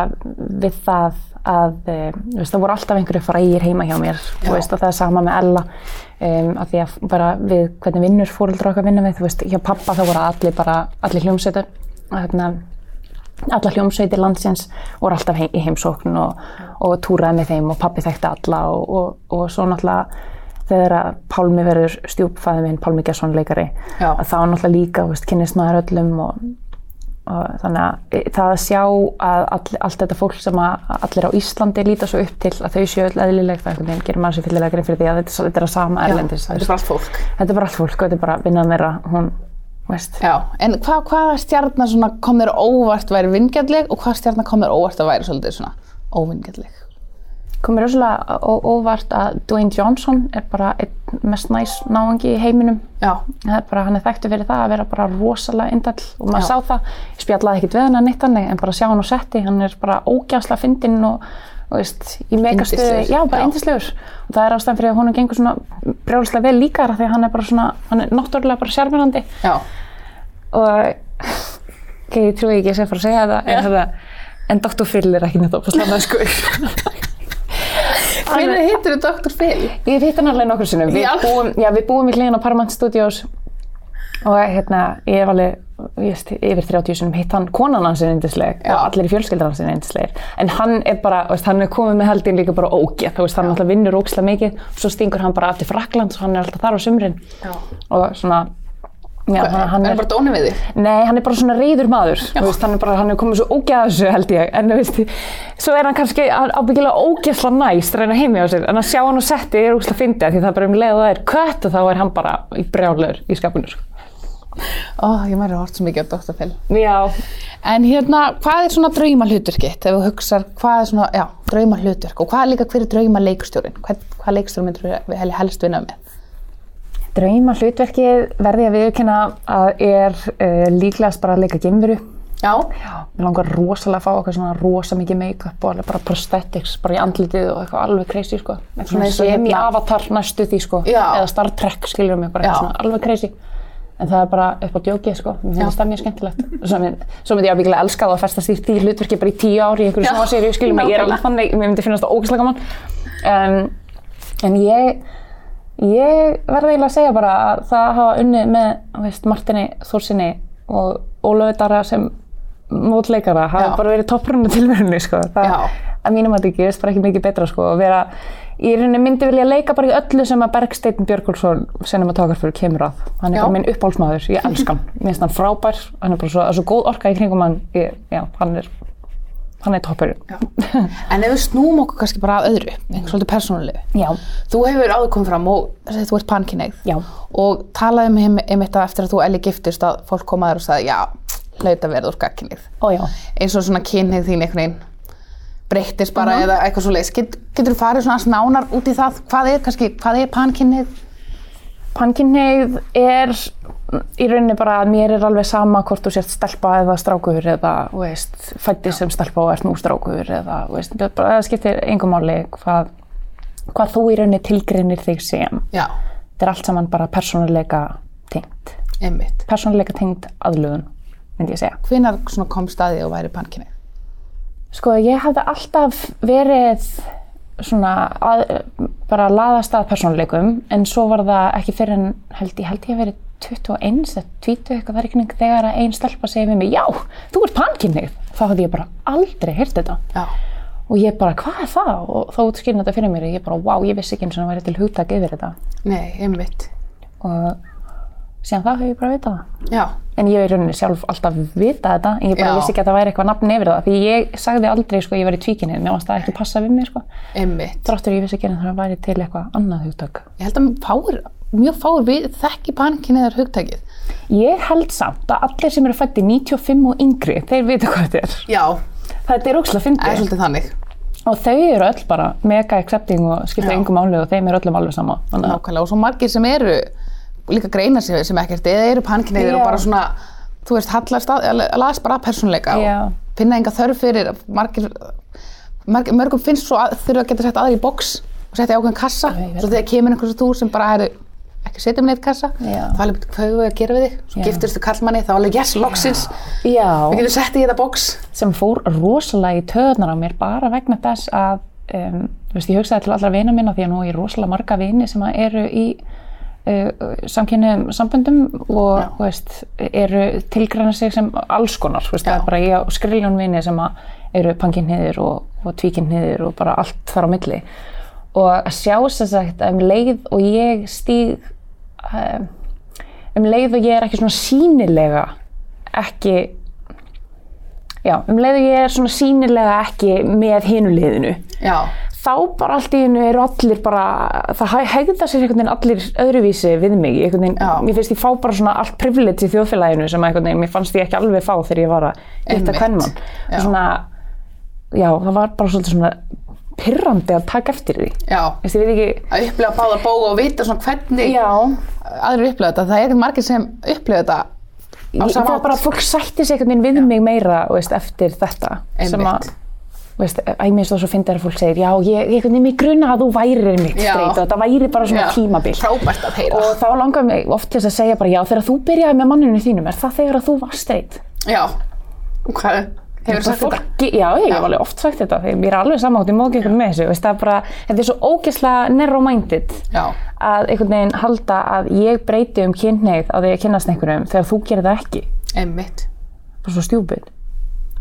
við það að veist, það voru alltaf einhverju frægir heima hjá mér. Veist, og það er sama með Ella um, að því að bara við hvernig vinnur fóreldra okkar vinna við, þú veist, hjá pappa þá voru allir bara, allir hljómsveitur hérna, alla hljómsveitir landsins voru alltaf heim, í heimsókn og, og túraði með þeim og pappi þekkti alla og, og, og svo náttúrulega þegar að Pálmi verður stjúpfæði minn, Pálmi Gesson leikari, að þá náttúrulega líka, þú veist, kynnist maður öllum og þannig að e, það að sjá að all, allt þetta fólk sem að allir á Íslandi líta svo upp til að þau séu öll eðlileg, það einhvern veginn gerir maður sér fyllilega grein fyrir því að þetta, þetta er að sama erlendis. Þetta er bara allt fólk. Þetta er bara allt fólk og þetta er bara vinnan þeirra, hún veist. Já, en hva, hvaða stjarnar kom þér óvart væri vingjalleg og hvaða stjarnar kom þér óvart að væri svolítið svona óvingjalleg? Komið rosalega óvart að Dwayne Johnson er bara einn mest næs náungi í heiminum. Er bara, hann er þekktu fyrir það að vera bara rosalega indall og maður Já. sá það, ég spjallaði ekkert við hann að neitt hannig en bara sjá hann á setti, hann er bara ógænslega fyndinn og, og veist, í Yndislegur. já bara indislegur og það er ástæðan fyrir að honum gengur svona brjóðslega vel líka því að hann er bara svona, hann er náttúrulega bara sérmjörandi já, og ok, ég trúi ekki að að að segja það en, þetta, en Dr. Phil er ekki neitt opaslega sko Hvernig hittir þú Dr. Phil? Ég hitt hann alveg nokkur sinnum. Við búum, já, við búum í hliðin á Paramount Studios og hérna, ég hef alveg, ég veist, yfir 30 sinnum hitt hann, konan hans er yndisleg Já. og allir í fjölskyldan hans er yndislegir. En hann er bara, veist, hann er komið með heldin líka bara þú veist, hann alltaf vinnur ógeðslega mikið og svo stingur hann bara aftur Frakland og hann er alltaf þar á sumrin Já. og svona, já, hann, hann er bara dóni við þig? Nei, hann er bara svona reyður maður, veist, hann er bara, hann er komið svo þessu held ég, en þú veist, svo er hann kannski ábyggilega ógeðsla næst reyna heimi á sér, en að sjá hann á setti er ógeðsla fyndið, því það er bara um leið og það er kött og þá er hann bara í brjálur í skapinu, sko. Ó, ég mæri hort svo mikið á. Phil. Já. En hérna, hvað er svona drauma hlutverkitt? Ef þú hugsar, hvað er svona, já, drauma hlutverk og hvað er líka hver er drauma leikstjórin? Hvað, hvað leikstjórin myndur við helst vinna með? Drauma hlutverkið verði ég að viðkynna að er uh, líklegast bara að leika geimveru. Já. Já, mér langar rosalega að fá eitthvað svona rosa mikið make-up og alveg bara prosthetics, bara í andlitið og eitthvað alveg crazy, sko. Eitthvað sem í Avatar næstu því, sko. Já. Eða Star Trek, skiljum mig, bara eitthvað svona alveg crazy. En það er bara upp á djókið, sko. Mér finnst það mjög skemmtilegt. Svo mynd, svo myndi ég ábyggilega elska það að festast í því hlutverki bara í tíu ári í einhverju seríu, skiljum mig. Ég er alveg þannig, mér myndi finnast það ógeðslega gaman. Um, en ég, ég verði eiginlega að segja bara að það hafa unnið með, veist, Martini Þórsinni og Ólöfu Dara sem mótleikara hafa Já. bara verið topprunni tilverunni sko. það, að mínum að það gerist bara ekki mikið betra sko, að vera, í rauninni myndi vilja leika bara í öllu sem að Bergsteinn Björgulsson cinematografur kemur að hann er Já. bara minn uppálsmaður, ég elska hann mér finnst hann frábær, hann er bara svo, svo góð orka í kringum hann, ég, já, hann er hann er toppurinn En ef við snúum okkur kannski bara að öðru, einhvern svolítið persónulegu. Þú hefur áður komið fram og að þú ert pankineigð. já, Og talaði um heim, einmitt að eftir að þú Elli giftist að fólk kom að þér og sagði, já, hlaut að verða úr já Eins og svona kynneigð þín einhvern veginn breyttist bara eða eitthvað svo leiðis. Get, getur þú farið svona nánar út í það? Hvað er er pankineigð? Pannkynneigð er í rauninni bara að mér er alveg sama hvort þú sért stelpa eða strákur eða fættist sem stelpa og ert nú strákur eða veist, bara, það skiptir engum máli hvað, hvað þú í rauninni tilgreinir þig sem. Já, Þetta er allt saman bara persónuleika tengt. einmitt. Persónuleika tengt aðlögun, myndi ég segja. Svona kom staðið og væri pankineigð? Sko, ég hafði alltaf verið svona að, bara að laðast að persónuleikum en svo var það ekki fyrir en held ég held ég að verið 21 eða 20 eitthvað verkning þegar að ein stelpa segir við mig já, þú ert pankynnið þá hafði ég bara aldrei heyrt þetta Já. og ég bara, hvað er það? og þá útskýrði þetta fyrir mér og ég bara, wow, ég vissi ekki eins og það væri til hugtak yfir þetta Nei, einmitt. og síðan það hef ég bara vitað það Já. en ég hef í rauninni sjálf alltaf vitað þetta en ég bara Já. vissi ekki að það væri eitthvað nafn yfir það því ég sagði aldrei sko ég var í tvíkinni mér varst það ekki passa við mig sko Einmitt. þráttur ég vissi ekki að það væri til eitthvað annað hugtak Ég held að fáir, mjög fáir við þekki pankineigðar hugtakið. ég held samt að allir sem eru fætti 95 og yngri þeir vita hvað þetta er Já, þetta er ógslag það er svolítið þannig. og þau eru öll bara mega accepting og skipta yngum máli og þeim er öllum alveg sama að Nákvæmlega og svo margir sem eru líka greina sig sem ekkert eða eru pankineigðir Já. og bara svona, þú veist, hallast að, las bara að persónuleika Já. og finna enga þörf fyrir margir, margir mörgum finnst svo að þurfa að geta sett aðri í box og setja ákveðin kassa, svo þegar kemur einhvers þú sem bara er ekki setja með neitt kassa. Þá alveg, hvað hefur við að gera við þig. Svo gifturistu kallmanni, þá alveg, yes, loksins. Við getum sett í þetta box. Sem fór rosalega í töðunar á mér bara vegna þess að um, veist, ég hugsaði til allra vina minna því að nú er rosalega marga vini sem eru í uh, samkynnum samböndum og veist, eru tilgræna sig sem alls konar, veist, bara ég á skriljón vini sem eru pankinnhiðir og, og tvíkinnhiðir og bara allt þar á milli. Og að sjá sér sagt að um leið og ég stíg um, um leið og ég er ekki svona sínilega ekki já, um leið og ég er svona sínilega ekki með hinu liðinu já, þá bara allt í hennu eru allir bara, það hegða sér einhvern veginn allir öðruvísi við mig, veginn, mér finnst ég fá bara svona allt privilege í þjóðfélaginu sem einhvern veginn, mér fannst ég ekki alveg fá þegar ég var að Einmitt. kvennmann. Já. Svona, já, það var bara svolítið svona pirrandi að taka eftir því. Já, veit ekki, að upplega báða bóga og vita svona hvernig já, aðrir upplega þetta. Það er ekkert margir sem upplega þetta ég, það er bara að fólk sætti sig einhvern veginn við mig meira, veist, eftir þetta. Sem Einmitt. að, veist, æmist þá svo fyndið að fólk segir, já, ég, ég, ég, ég gruna að þú værir mitt Já. streit og þetta væri bara svona Já, tímabil. Frábært að heyra. Og þá langar mig oft til að segja bara, já, þegar þú byrjaði með manninu þínum, er það þegar að þú varst streit? Já, hvað, hefur sagt þetta? Fólki, já, ég Já. hef alveg oft sagt þetta, mér er alveg samátt, ég má ekki eitthvað með þessu, veist, það er bara, þetta er svo ógeðslega narrow-minded Já, að einhvern veginn halda að ég breyti um kynneið á því að kynnast einhverjum þegar þú gerir það ekki. einmitt, Það er svo stjúpid.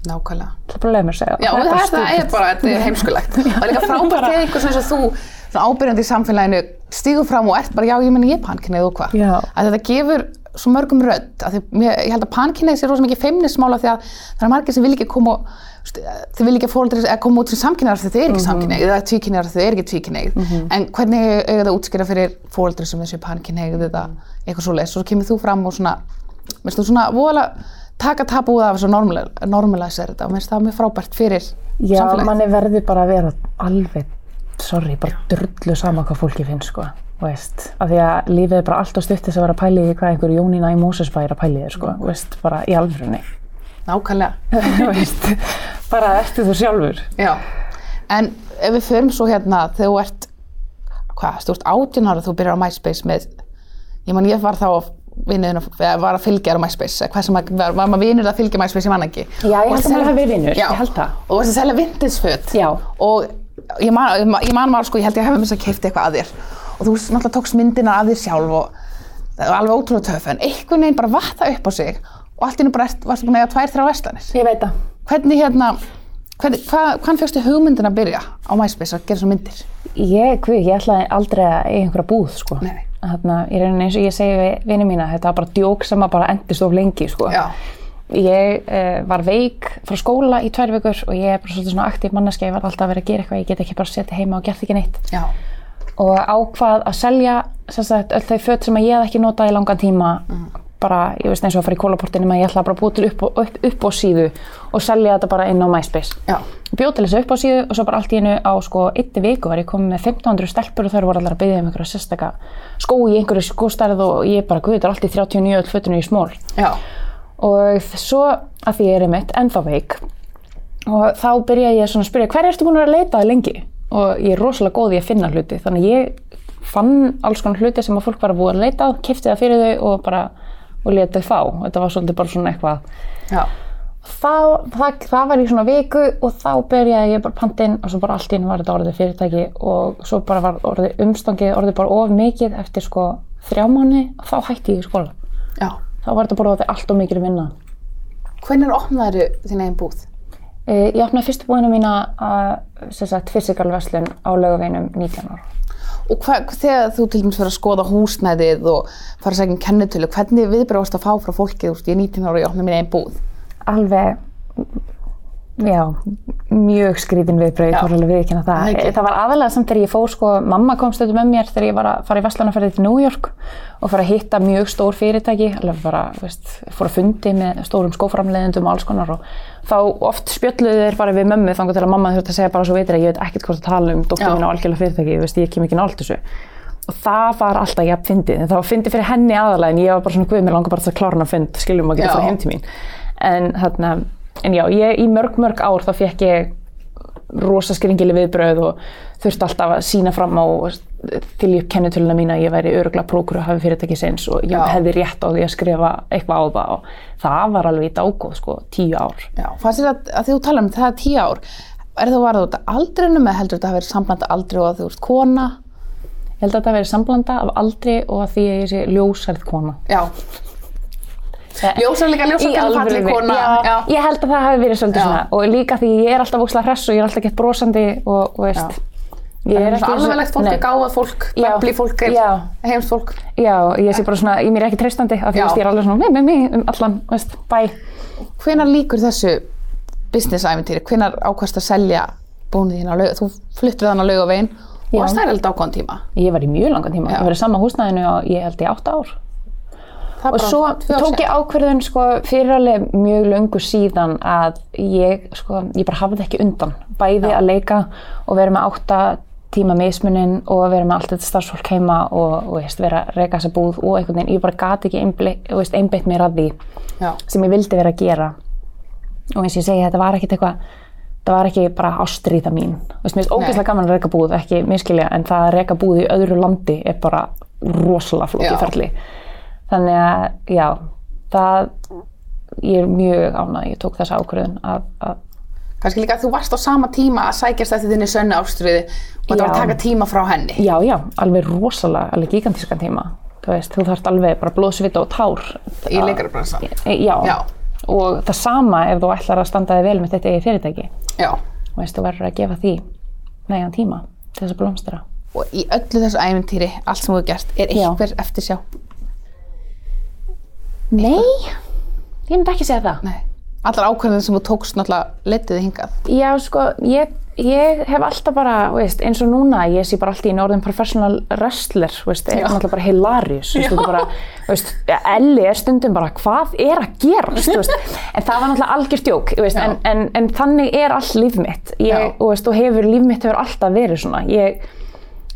nákvæmlega. Það er bara að leiða mér að segja Já, það, er, það er bara, þetta er heimskulegt. Og líka frábært þegar einhver svona eins og þú, svona ábyrjandi í samfélaginu, stígur fram og ert bara, já, ég meni ég er pankinnið og hvað. Já. Að þetta gefur svo mörgum rödd, að því, mér, ég held að pankinnið sé rosa mikið feimnismála því að það er margir sem vil ekki koma þau vil ekki að koma út sem samkynnar því þau er ekki mm -hmm. eða tvíkynnar því þau er ekki tvíkynneið en hvernig eiga það að útskýra fyrir fóldri sem þessu pankinneið eða eitthvað svo leys og svo kemur þú fram og svona minnst þú svona voðalega taka tabúið af þessu normalæsir þetta og minnst það mjög frábært fyrir Já, manni verður bara að vera alveg, sorry, bara drullu sama hvað fólki finnst, sko. Veist, af því að lífið er bara allt og stutt þess að vera að pæli í hvað einhver Jónína í Mósesbæ er að pæli þér, sko, veist, bara í alvörunni. Nákvæmlega. veist, bara ertu þú sjálfur. Já. En ef við förum svo hérna þegar þú ert, hvað, þú ert 18 ára þú byrjar á MySpace með, ég man ég var þá vinniðin að var að fylgja þér á MySpace, eða hvað sem að, var, var maður vinur að fylgja MySpace, ég man ekki. Já, ég held að maður vinur, Já. ég held það. Og þú varst að selja vintage-föt. Já. Og ég man, ég man- ég man sko, ég held ég hefði að að. Og þú náttúrulega tókst myndina af þér sjálf og það var alveg ótrúlega töff, en einhvern veginn bara vatt það upp á sig og allt í nú bara ert, varstu búin að eiga tvær, þrjá verslanir. Ég veit það. Hvernig hérna, hvernig, hvað, hvað fjöxtu hugmyndin að byrja á MySpace að gera svo myndir? Ég, hvað, ég ætlaði aldrei að eiga einhverja búð, sko. Nei. Þarna, í rauninni eins og ég segi við vinni mína, þetta var bara djók sem að bara endist of lengi, sko. Já. Ég uh, var veik frá skóla í tvær vikur og ég er bara svolítið svona aktív manneska, ég var alltaf að vera að gera eitthvað, ég get ekki bara setið heima og gert ekki neitt. Já. Og ákvað að selja sagt, öll þau föt sem ég hef ekki notað í langan tíma, bara, ég veist eins og að fara í kólaportinu með ég ætla bara að búa til upp, upp, upp á síðu og selja þetta bara inn á MySpace. Já. Bjóð til þessu upp á síðu og svo bara allt í einu á sko einni viku var ég komið með 1500 stelpur og þau voru allar að byggja um einhverja sérstaka skó í einhverju skóstærð og ég bara, guð, þetta er allt í 39 öll fötinu í smól. Já. Og svo að því ég er einmitt ennþá veik og þá byrjaði ég að spyrja hver ertu búin að vera að leita að lengi? Og ég er rosalega góð í að finna hluti þannig að ég fann alls konar hluti sem að fólk var að búið að leita að, kefti það fyrir þau og bara og leta þau fá. Þetta var svolítið bara svona eitthvað Já. það, það, var í svona viku og þá byrjaði ég bara pantinn og svo bara allt í einu var þetta orðið fyrirtæki og svo bara var orðið umstangið orðið bara of mikið eftir sko þrjá mánu og þá hætti ég í skóla. Já. Þá var þetta bara orðið allt og mikið vinna. Hvernig opnaði þín eigin búð? Eh, Ég opnaði fyrstu búinu mína að, sem sagt, physical verslun á laugaveinum 19 ára. Og hva, þegar þú til dæmis fyrir að skoða húsnæðið og fara að segja um kennitölu, hvernig viðbröð varst að fá frá fólki, þú veist, ég er 19 ára og ég opna mín eigin búð? Alveg, já, mjög skrítin viðbröð, ég alveg viðkynna það. Það. Það var aðalega samt þegar ég fór, sko, mamma kom stöðu með mér þegar ég var að fara í verslunarferði til New York og fara að hitta mjög stór fyrirtæki, alveg bara, veist, fór að fundi með stórum skóframleiðendum og alls konar og þá oft spjölluðu þeir bara við mömmu þangar til að mamma þurfti að segja bara svo veitir að ég veit ekkert hvort að tala um mín á algjörlega fyrirtæki, veist, ég kem ekki nált þessu. Og það var alltaf jafn fyndið, en það var fyndið fyrir henni aðalega en ég var bara svona, guð, mér langar bara að klára hana fund, skiljum að geta fara heim til mín. En þarna, en já, ég, í mörg, mörg ár þá fekk ég rosa skringileg viðbröð og þurfti alltaf að sína fram á til ég kennitöluna mína að ég væri öruglega prókur að hafa fyrirtæki sinns og ég Já. hefði rétt á því að skrifa eitthvað á það og það var alveg í dágóð, sko, tíu ár. Já. Fannst þér að, að þú tala um það er 10 ár, er það varð út af aldrinu með heldur þetta að vera sambland aldri og að þú ert kona? Ég held að þetta verið samblanda af aldri og að því að ég sé ljósærð kona. Já. Ljósar líka, ljósar Í kannar falli kona. já, Ég held að það hafi verið svolítið Já. svona og líka því ég er alltaf óslega hress og ég er alltaf gett brosandi og, og veist, ég Það er ekki svo alvarlegt fólk, Nei. gáðað fólk, Já. bebli fólk, Já. heimst fólk. Já, ég sé bara svona, ég mér er ekki treystandi af því Já. veist, ég er alveg svona, með, með, með, um allan, veist, bæ. Hvenar líkur þessu business-æventýri? Hvenar ákvæmst að selja búin þín á laug, þú fluttir þann á laugavegin og Já. varst þær held ákvæðan tíma. Ég var í mjög langan tíma, Já. ég var í sama húsnæðinu og ég held í átta ár. Og svo tók ég ákverðun sko fyrir alveg mjög löngu síðan að ég sko, ég bara hafði ekki undan. Bæði Já. að leika og vera með átta tíma mismunin og vera með allt þetta starfsfólk heima og, og veist, vera að reyka þessa búð og einhvern veginn, ég bara gati ekki einbeitt mér að því Já, sem ég vildi vera að gera. Og eins og ég segi, þetta var ekkert eitthvað, það var ekki bara ástríða mín. Veist, mér finnst ógeðslega gaman að reyka búð, ekki miskilja, en það að reyka búð í öðru landi er bara rosalega flókið ferli. Þannig að, já, það, ég er mjög ánægð, ég tók þessa ákvörðun að, að kannski líka að þú varst á sama tíma að sækjast eftir þinni sönnu ástriði og það var að taka tíma frá henni. já, já, alveg rosalega, alveg gigantískan tíma. Þú veist, þú þarft alveg bara blóðsvita og tár. Í leikarabransan. E, Já. Já. og það sama ef þú ætlar að standa þig vel með þetta eigið fyrirtæki. Já, Þú veist, þú verður að gefa því nægan tíma til þess að blómstra. og í öllu þessu æfintýri, allt sem þú gert, er einhver eftir sjá? Nei, ég myndi ekki segja það. Nei. Allar ákvæðin sem þú tókst náttúrulega letið þig hingað. Já, sko, ég, ég hef alltaf bara, veist, eins og núna, ég sé bara alltaf í norðin professional wrestler, veist, er náttúrulega bara hilarious, veist, er bara, veist, Elli er stundum bara, hvað er að gerast, þú veist, en það var náttúrulega algjör djók, veist, en, en, en þannig er all líf mitt, ég, veist, og hefur, líf mitt hefur alltaf verið svona, ég,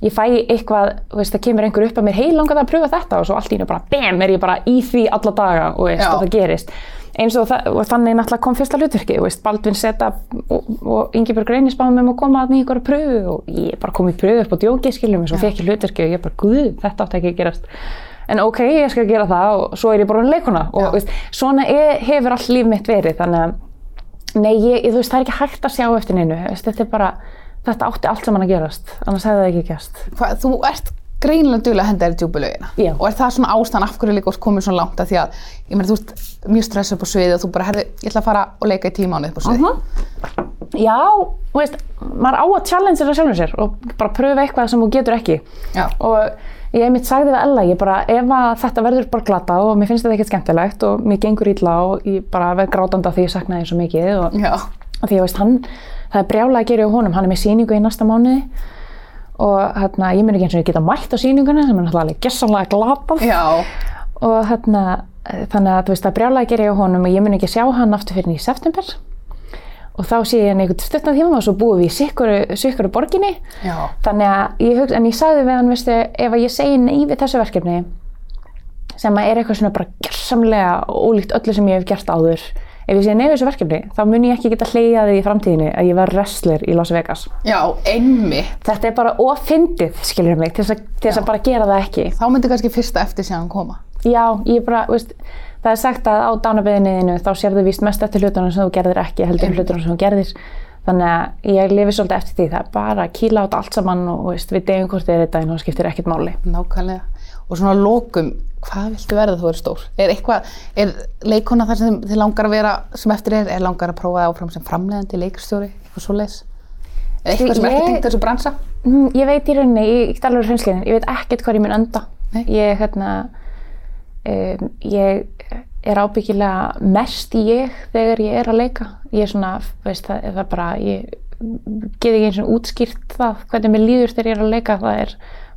ég fæ eitthvað, veist, það kemur einhver upp að mér, hei, langar það að pröfa þetta og svo allt í einu bara, bam, er ég bara í því alla daga og veist, og það gerist. Eins og, það, og þannig náttúrulega kom fyrsta hlutverki, Baldvin seta og, og Ingeborg Reynis báði með mig að koma að mig ykkur að pröfu og ég bara kom í pröfu upp á djóki, skiljum, og svo fekk ég hlutverki og ég bara, guð, þetta átti ekki að gerast. En ok, ég skal gera það og svo er ég bara hann leikuna og veist, svona er, hefur all líf mitt verið, þannig að Nei, ég, veist, það er ekki hægt að sjá eftir neinu, þetta er bara, þetta átti allt saman að gerast, annars hefði það ekki gerst. Hvað, þú ert greinilega duglega að henda þér í djúbulögina. Já. Og er það svona ástæðan af hverju líka komin svona langt að því að, ég meina, þú ert mjög stressað upp á sviði og þú bara, herðu, ég ætla að fara og leika í tímánu upp á sviði. Já, þú veist, maður á að challenge þetta sjálfur sér og bara pröfa eitthvað sem þú getur ekki. Já. Og ég mitt sagði við Ella, ég bara, ef að þetta verður bara glata og mér finnst þetta ekkert skemmtilegt og mér gengur illa og ég bara verð grátandi af því ég saknaði því svo mikið og af því að veist, hann, það er brjálega að gera hjá honum, hann er með sýningu í næsta mánuði. Og hérna, ég mun ekki eins og ég geta mætt á sýninguna sem er náttúrulega gessanlega glatað. Já. og hérna, þannig að þú veist, það er brjálega að gera hjá honum og ég mun ekki sjá hann aftur fyrir í september. Og þá sé ég hann einhvern stuttan tíma og svo búum við í sikkuru, sikkuru borginni. Já. þannig að ég hugsa, en ég sagði við hann, veistu, ef að ég segi nei við þessu verkefni sem að er eitthvað svona bara gersamlega ólíkt öllu sem ég hef gert áður ef ég nei við þessu verkefni, þá mun ég ekki geta hleyjaði í framtíðinni að ég var wrestler í Las Vegas Já, einmitt. þetta er bara ofindið, skiljur mig til þess að, bara gera það ekki Þá myndi kannski fyrsta eftir síðan koma. já, ég bara, veist það er sagt að á dánabeðinniðinu þá sérðu víst mest eftir hlutunum sem þú gerðir ekki heldur hlutunum sem þú gerðir þannig að ég lifi svolítið eftir því það er bara að kýla á þetta allt saman og veist, við deyjum hvort þið er þetta en það skiptir ekkert máli Nákvæmlega. Og svona að lokum, hvað viltu verða þú verður stór? Er er leikona þar sem þið langar að vera sem eftir er, er langar að prófa áfram sem framleiðandi leikstjóri, eitthvað svoleiðis? Er eitthvað sem ekki tengt þessu bransa? Mm, Ég veit í rauninni, ég get alveg hreinskilin, ég veit ekkert hvað ég mun. Nei. Ég, hérna, um, ég er ábyggilega mest ég þegar ég er að leika. Ég er svona, veist, það, það er bara, ég get ekki eins og útskýrt það, hvernig mér líður þegar ég er að leika. Það er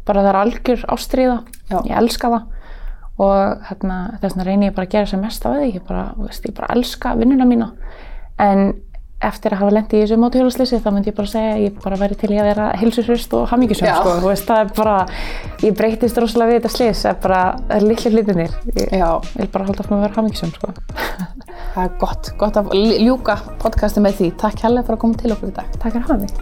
bara, það er algjör ástríða, Já. ég elska það. Og hérna, þess vegna reyni ég bara að gera sem mest af því, ég bara, veist, ég bara elska vinnuna mína. En eftir að hafa lendið í þessu mótuhjólaslýsi þá myndi ég bara segja ég bara væri til í að vera heilsuhrist og hamingjusum Já. sko, þú veist, það er bara, ég breytist rosalega við þetta slýs, það er bara, það litli hlutinir, ég Já. vil bara halda áfram að vera hamingjusum sko. Það er gott, gott að ljúka podcasti með því. Takk hérlega fyrir að koma til okkur í dag. Takk fyrir að hafa mig.